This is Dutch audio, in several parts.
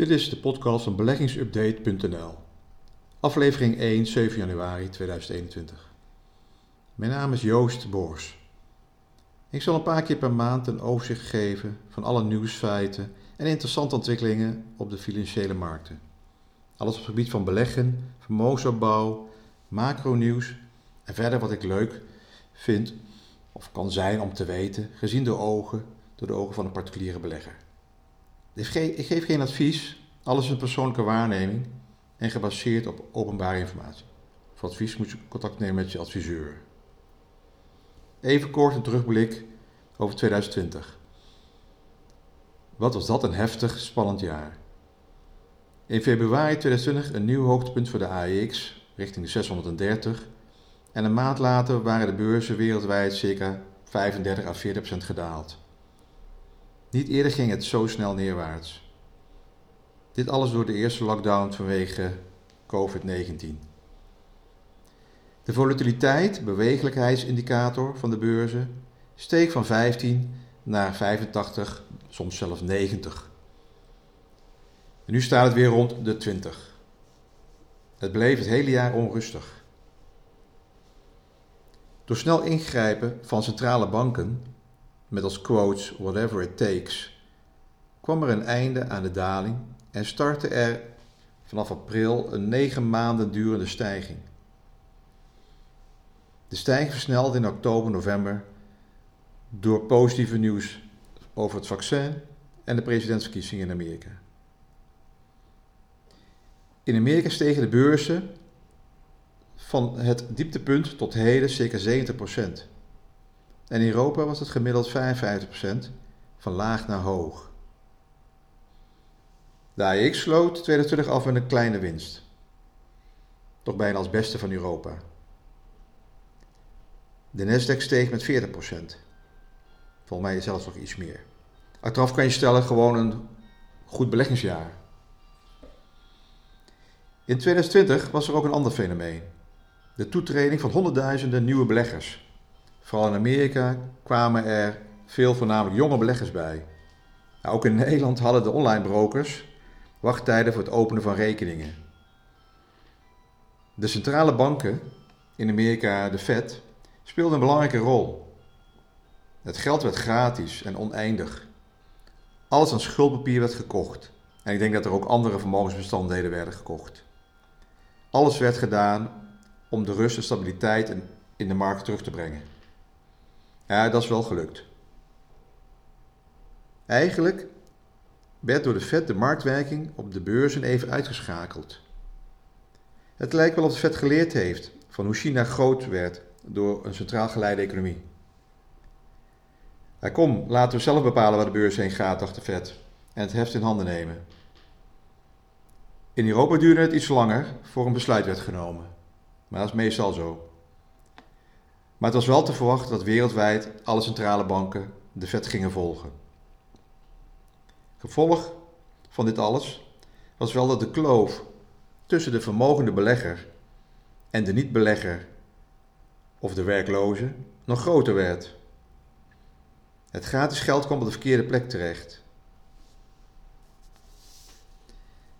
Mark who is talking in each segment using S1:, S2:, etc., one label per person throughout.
S1: Dit is de podcast van beleggingsupdate.nl. Aflevering 1, 7 januari 2021. Mijn naam is Joost Boors. Ik zal een paar keer per maand een overzicht geven van alle nieuwsfeiten en interessante ontwikkelingen op de financiële markten. Alles op het gebied van beleggen, vermogensopbouw, macronieuws en verder wat ik leuk vind of kan zijn om te weten, gezien door ogen, door de ogen van een particuliere belegger. Ik geef geen advies, alles is een persoonlijke waarneming en gebaseerd op openbare informatie. Voor advies moet je contact nemen met je adviseur. Even kort een terugblik over 2020. Wat was dat een heftig, spannend jaar. In februari 2020 een nieuw hoogtepunt voor de AEX, richting de 630. En een maand later waren de beurzen wereldwijd circa 35 à 40 procent gedaald. Niet eerder ging het zo snel neerwaarts. Dit alles door de eerste lockdown vanwege COVID-19. De volatiliteit, bewegelijkheidsindicator van de beurzen, steeg van 15 naar 85, soms zelfs 90. En nu staat het weer rond de 20. Het bleef het hele jaar onrustig. Door snel ingrijpen van centrale banken met als quotes whatever it takes, kwam er een einde aan de daling en startte er vanaf april een negen maanden durende stijging. De stijging versnelde in oktober, november door positieve nieuws over het vaccin en de presidentsverkiezingen in Amerika. In Amerika stegen de beurzen van het dieptepunt tot heden circa 70 procent. En in Europa was het gemiddeld 55% van laag naar hoog. De sloot 2020 af met een kleine winst. Toch bijna als beste van Europa. De Nasdaq steeg met 40%. Volgens mij zelfs nog iets meer. Achteraf kan je stellen gewoon een goed beleggingsjaar. In 2020 was er ook een ander fenomeen. De toetreding van honderdduizenden nieuwe beleggers. Vooral in Amerika kwamen er veel voornamelijk jonge beleggers bij. Nou, ook in Nederland hadden de online brokers wachttijden voor het openen van rekeningen. De centrale banken, in Amerika de Fed, speelden een belangrijke rol. Het geld werd gratis en oneindig. Alles aan schuldpapier werd gekocht. En ik denk dat er ook andere vermogensbestanddelen werden gekocht. Alles werd gedaan om de rust en stabiliteit in de markt terug te brengen. Ja, dat is wel gelukt. Eigenlijk werd door de Fed de marktwerking op de beurzen even uitgeschakeld. Het lijkt wel of de Fed geleerd heeft van hoe China groot werd door een centraal geleide economie. Kom, laten we zelf bepalen waar de beurs heen gaat, dacht de Fed, en het heft in handen nemen. In Europa duurde het iets langer voor een besluit werd genomen, maar dat is meestal zo. Maar het was wel te verwachten dat wereldwijd alle centrale banken de Fed gingen volgen. Gevolg van dit alles was wel dat de kloof tussen de vermogende belegger en de niet-belegger of de werkloze nog groter werd. Het gratis geld kwam op de verkeerde plek terecht.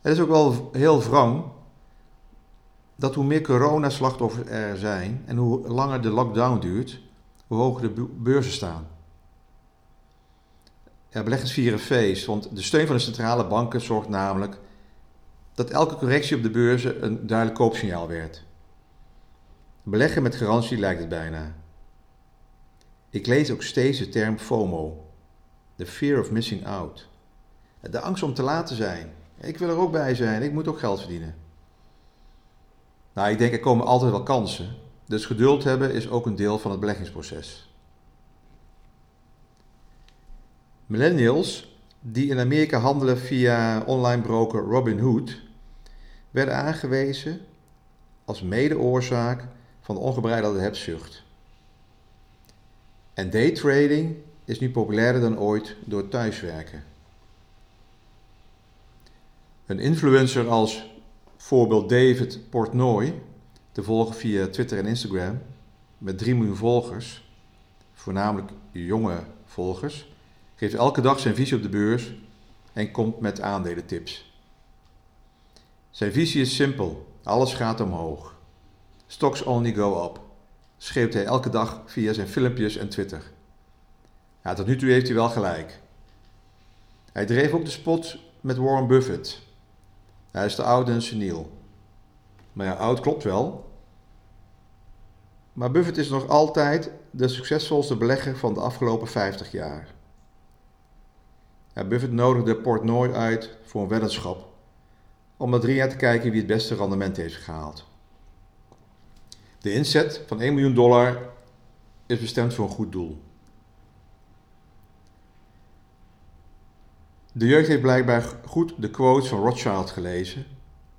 S1: Het is ook wel heel wrang dat hoe meer coronaslachtoffers er zijn en hoe langer de lockdown duurt, hoe hoger de beurzen staan. Ja, beleggers vieren feest, want de steun van de centrale banken zorgt namelijk dat elke correctie op de beurzen een duidelijk koopsignaal werd. Beleggen met garantie lijkt het bijna. Ik lees ook steeds de term FOMO, the fear of missing out. De angst om te laat te zijn. Ik wil er ook bij zijn, ik moet ook geld verdienen. Nou, ik denk er komen altijd wel kansen. Dus geduld hebben is ook een deel van het beleggingsproces. Millennials die in Amerika handelen via online broker Robinhood werden aangewezen als medeoorzaak van de ongebreidelde hebzucht. En daytrading is nu populairder dan ooit door thuiswerken. Een influencer als Voorbeeld David Portnoy, te volgen via Twitter en Instagram, met 3 miljoen volgers, voornamelijk jonge volgers, geeft elke dag zijn visie op de beurs en komt met aandelentips. Zijn visie is simpel: alles gaat omhoog. Stocks only go up, schreeuwt hij elke dag via zijn filmpjes en Twitter. Ja, tot nu toe heeft hij wel gelijk. Hij dreef ook de spot met Warren Buffett. Hij is te oud en seniel. Maar ja, oud klopt wel. Maar Buffett is nog altijd de succesvolste belegger van de afgelopen 50 jaar. Ja, Buffett nodigde Portnoy uit voor een weddenschap om na drie jaar te kijken wie het beste rendement heeft gehaald. De inzet van 1 miljoen dollar is bestemd voor een goed doel. De jeugd heeft blijkbaar goed de quotes van Rothschild gelezen,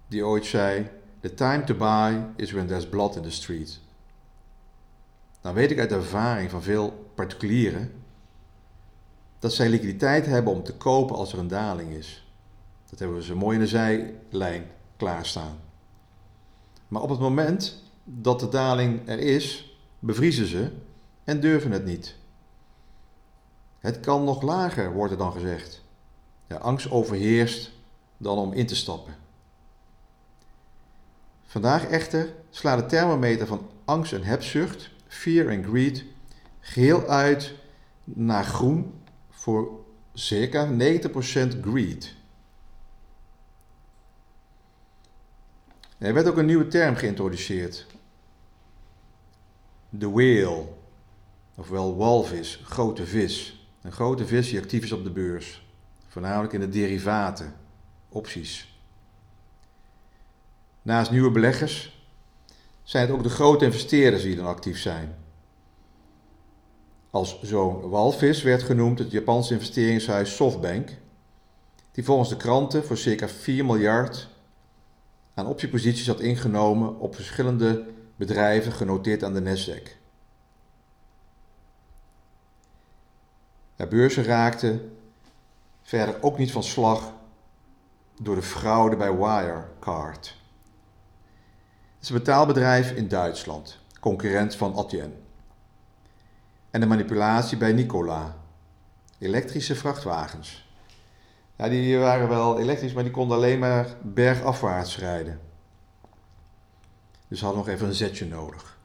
S1: die ooit zei: The time to buy is when there's blood in the street. Nou weet ik uit ervaring van veel particulieren dat zij liquiditeit hebben om te kopen als er een daling is. Dat hebben we zo mooi in de zijlijn klaarstaan. Maar op het moment dat de daling er is, bevriezen ze en durven het niet. Het kan nog lager, wordt er dan gezegd. Ja, angst overheerst dan om in te stappen. Vandaag echter slaat de thermometer van angst en hebzucht, fear en greed, geheel uit naar groen voor circa 90% greed. Er werd ook een nieuwe term geïntroduceerd. De whale, ofwel walvis, grote vis. Een grote vis die actief is op de beurs, voornamelijk in de derivaten, opties. Naast nieuwe beleggers zijn het ook de grote investeerders die dan actief zijn. Als zo'n walvis werd genoemd het Japanse investeringshuis SoftBank, die volgens de kranten voor circa 4 miljard aan optieposities had ingenomen op verschillende bedrijven genoteerd aan de Nasdaq. De beurzen raakten verder ook niet van slag door de fraude bij Wirecard. Het is een betaalbedrijf in Duitsland, concurrent van Adyen en de manipulatie bij Nicola. Elektrische vrachtwagens. Ja, die waren wel elektrisch, maar die konden alleen maar bergafwaarts rijden. Dus hadden nog even een zetje nodig.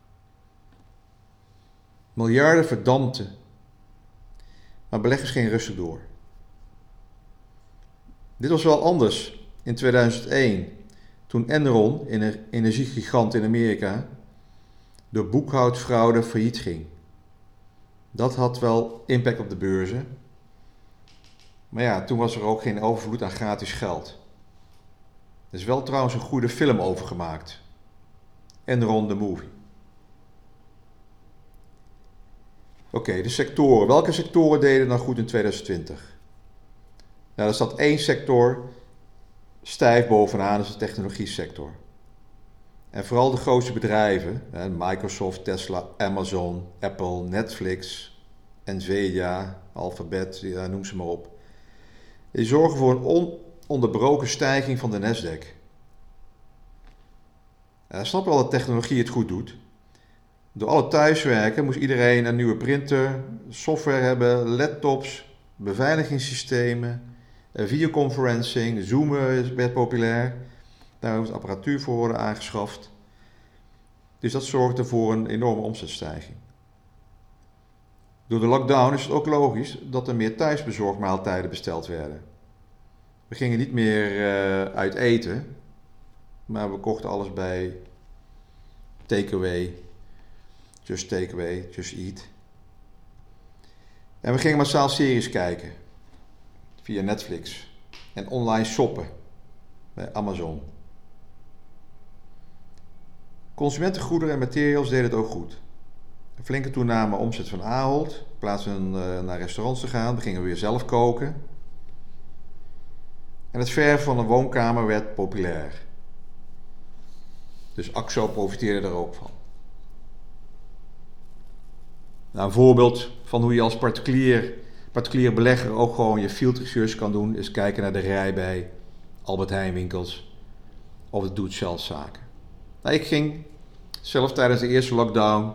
S1: Miljarden verdampten. Maar beleggers gingen rustig door. Dit was wel anders in 2001, toen Enron, een energiegigant in Amerika, door boekhoudfraude failliet ging. Dat had wel impact op de beurzen. Maar ja, toen was er ook geen overvloed aan gratis geld. Er is wel trouwens een goede film over gemaakt. Enron the Movie. Oké, de sectoren. Welke sectoren deden nou goed in 2020? Nou, er staat één sector stijf bovenaan, is de technologie sector. En vooral de grootste bedrijven, Microsoft, Tesla, Amazon, Apple, Netflix, Nvidia, Alphabet, noem ze maar op. Die zorgen voor een ononderbroken stijging van de Nasdaq. Ja, snap wel dat technologie het goed doet. Door alle thuiswerken moest iedereen een nieuwe printer, software hebben, laptops, beveiligingssystemen, videoconferencing, Zoom werd populair. Daar moest apparatuur voor worden aangeschaft. Dus dat zorgde voor een enorme omzetstijging. Door de lockdown is het ook logisch dat er meer thuisbezorgmaaltijden besteld werden. We gingen niet meer uh, uit eten, maar we kochten alles bij takeaway, just takeaway, just eat. En we gingen massaal series kijken via Netflix en online shoppen bij Amazon. Consumentengoederen en materials deden het ook goed. Een flinke toename omzet van Ahold. In plaats van uh, naar restaurants te gaan, we gingen we weer zelf koken. En het verven van een woonkamer werd populair. Dus AXO profiteerde er ook van. Nou, een voorbeeld van hoe je als particulier, particulier belegger ook gewoon je field research kan doen, is kijken naar de rij bij Albert Heijn winkels of de do-it-zelf zaken. Nou, ik ging zelf tijdens de eerste lockdown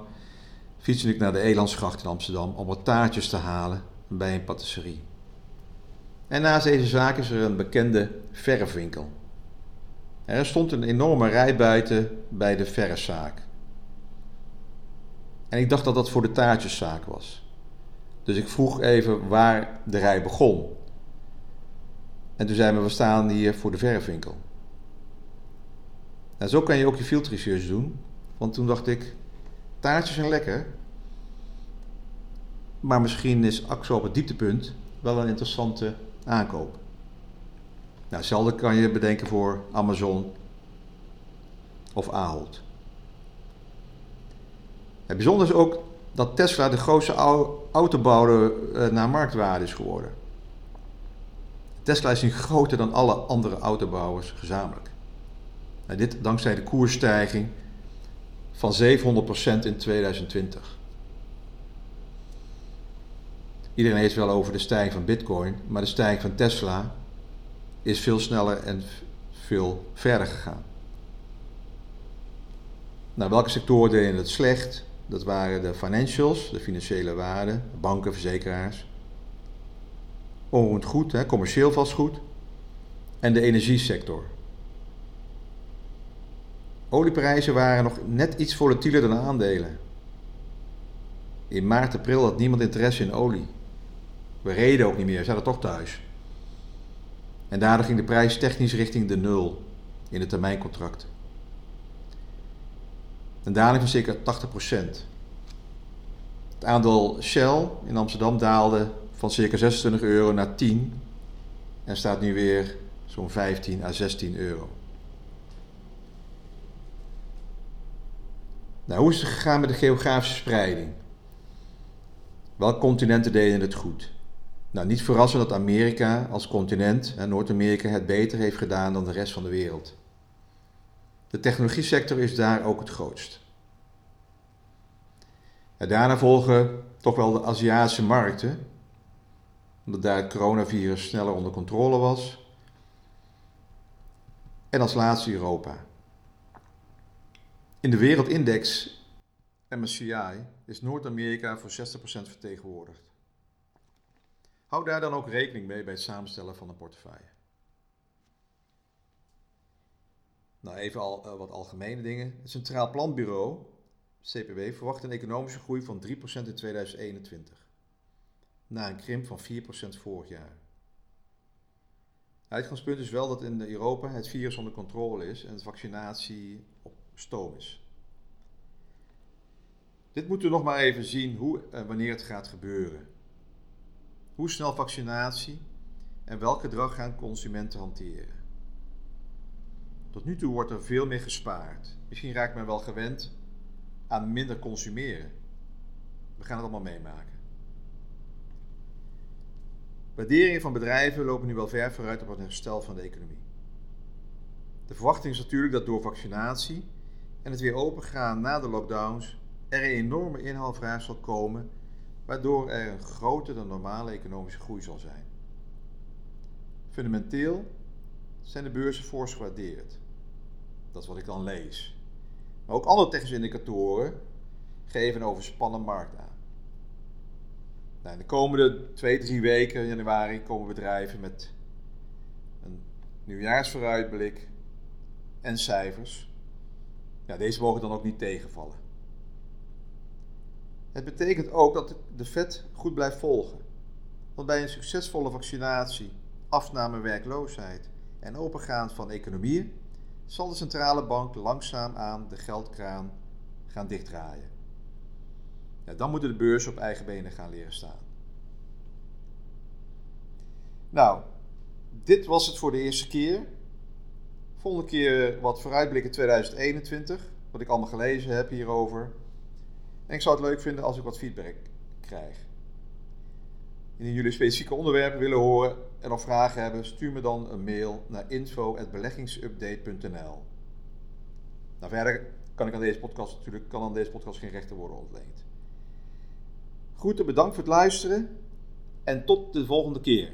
S1: fietste ik naar de Elandsgracht in Amsterdam om wat taartjes te halen bij een patisserie. En naast deze zaak is er een bekende verfwinkel. Er stond een enorme rij buiten bij de verreszaak. En ik dacht dat dat voor de taartjeszaak was. Dus ik vroeg even waar de rij begon. En toen zei me, we staan hier voor de verfwinkel. Nou, zo kan je ook je field research doen. Want toen dacht ik, taartjes zijn lekker. Maar misschien is AXO op het dieptepunt wel een interessante aankoop. Nou, hetzelfde kan je bedenken voor Amazon of Ahold. Het bijzondere is ook dat Tesla de grootste autobouwer eh, naar marktwaarde is geworden. Tesla is nu groter dan alle andere autobouwers gezamenlijk. En dit dankzij de koersstijging van 700% in 2020. Iedereen heeft wel over de stijging van Bitcoin, maar de stijging van Tesla is veel sneller en veel verder gegaan. Nou, welke sectoren deden het slecht? Dat waren de financials, de financiële waarden, banken, verzekeraars. Onroerend goed, hè, commercieel vastgoed. En de energiesector. Olieprijzen waren nog net iets volatieler dan aandelen. In maart, april had niemand interesse in olie. We reden ook niet meer, we zaten toch thuis. En daardoor ging de prijs technisch richting de nul in het termijncontract. Een daling van circa 80%. Het aandeel Shell in Amsterdam daalde van circa 26 euro naar 10 en staat nu weer zo'n 15 à 16 euro. Nou, hoe is het gegaan met de geografische spreiding? Welke continenten deden het goed? Nou, niet verrassend dat Amerika als continent, Noord-Amerika, het beter heeft gedaan dan de rest van de wereld. De technologiesector is daar ook het grootst. Daarna volgen toch wel de Aziatische markten, omdat daar het coronavirus sneller onder controle was. En als laatste Europa. In de wereldindex MSCI is Noord-Amerika voor 60% vertegenwoordigd. Hou daar dan ook rekening mee bij het samenstellen van een portefeuille. Nou, even al uh, wat algemene dingen. Het Centraal Planbureau, CPW, verwacht een economische groei van 3% in 2021. Na een krimp van 4% vorig jaar. Uitgangspunt is wel dat in Europa het virus onder controle is en de vaccinatie op stoom is. Dit moeten we nog maar even zien hoe en wanneer het gaat gebeuren. Hoe snel vaccinatie en welk gedrag gaan consumenten hanteren? Tot nu toe wordt er veel meer gespaard. Misschien raakt men wel gewend aan minder consumeren. We gaan het allemaal meemaken. Waarderingen van bedrijven lopen nu wel ver vooruit op het herstel van de economie. De verwachting is natuurlijk dat door vaccinatie en het weer opengaan na de lockdowns er een enorme inhaalvraag zal komen waardoor er een groter dan normale economische groei zal zijn. Fundamenteel zijn de beurzen fors. Dat is wat ik dan lees. Maar ook andere technische indicatoren geven een overspannen markt aan. Nou, in de komende twee, drie weken januari komen bedrijven met een nieuwjaarsvooruitblik en cijfers. Deze mogen dan ook niet tegenvallen. Het betekent ook dat de vet goed blijft volgen. Want bij een succesvolle vaccinatie, afname werkloosheid en opengaan van economieën zal de centrale bank langzaam aan de geldkraan gaan dichtdraaien. Ja, dan moeten de beurzen op eigen benen gaan leren staan. Nou, dit was het voor de eerste keer. Volgende keer wat vooruitblikken 2021, wat ik allemaal gelezen heb hierover. En ik zou het leuk vinden als ik wat feedback krijg. Indien jullie specifieke onderwerpen willen horen en of vragen hebben, stuur me dan een mail naar info.beleggingsupdate.nl. Nou, verder kan ik aan deze podcast natuurlijk kan aan deze podcast geen rechten worden ontleend. Groeten, bedankt voor het luisteren en tot de volgende keer.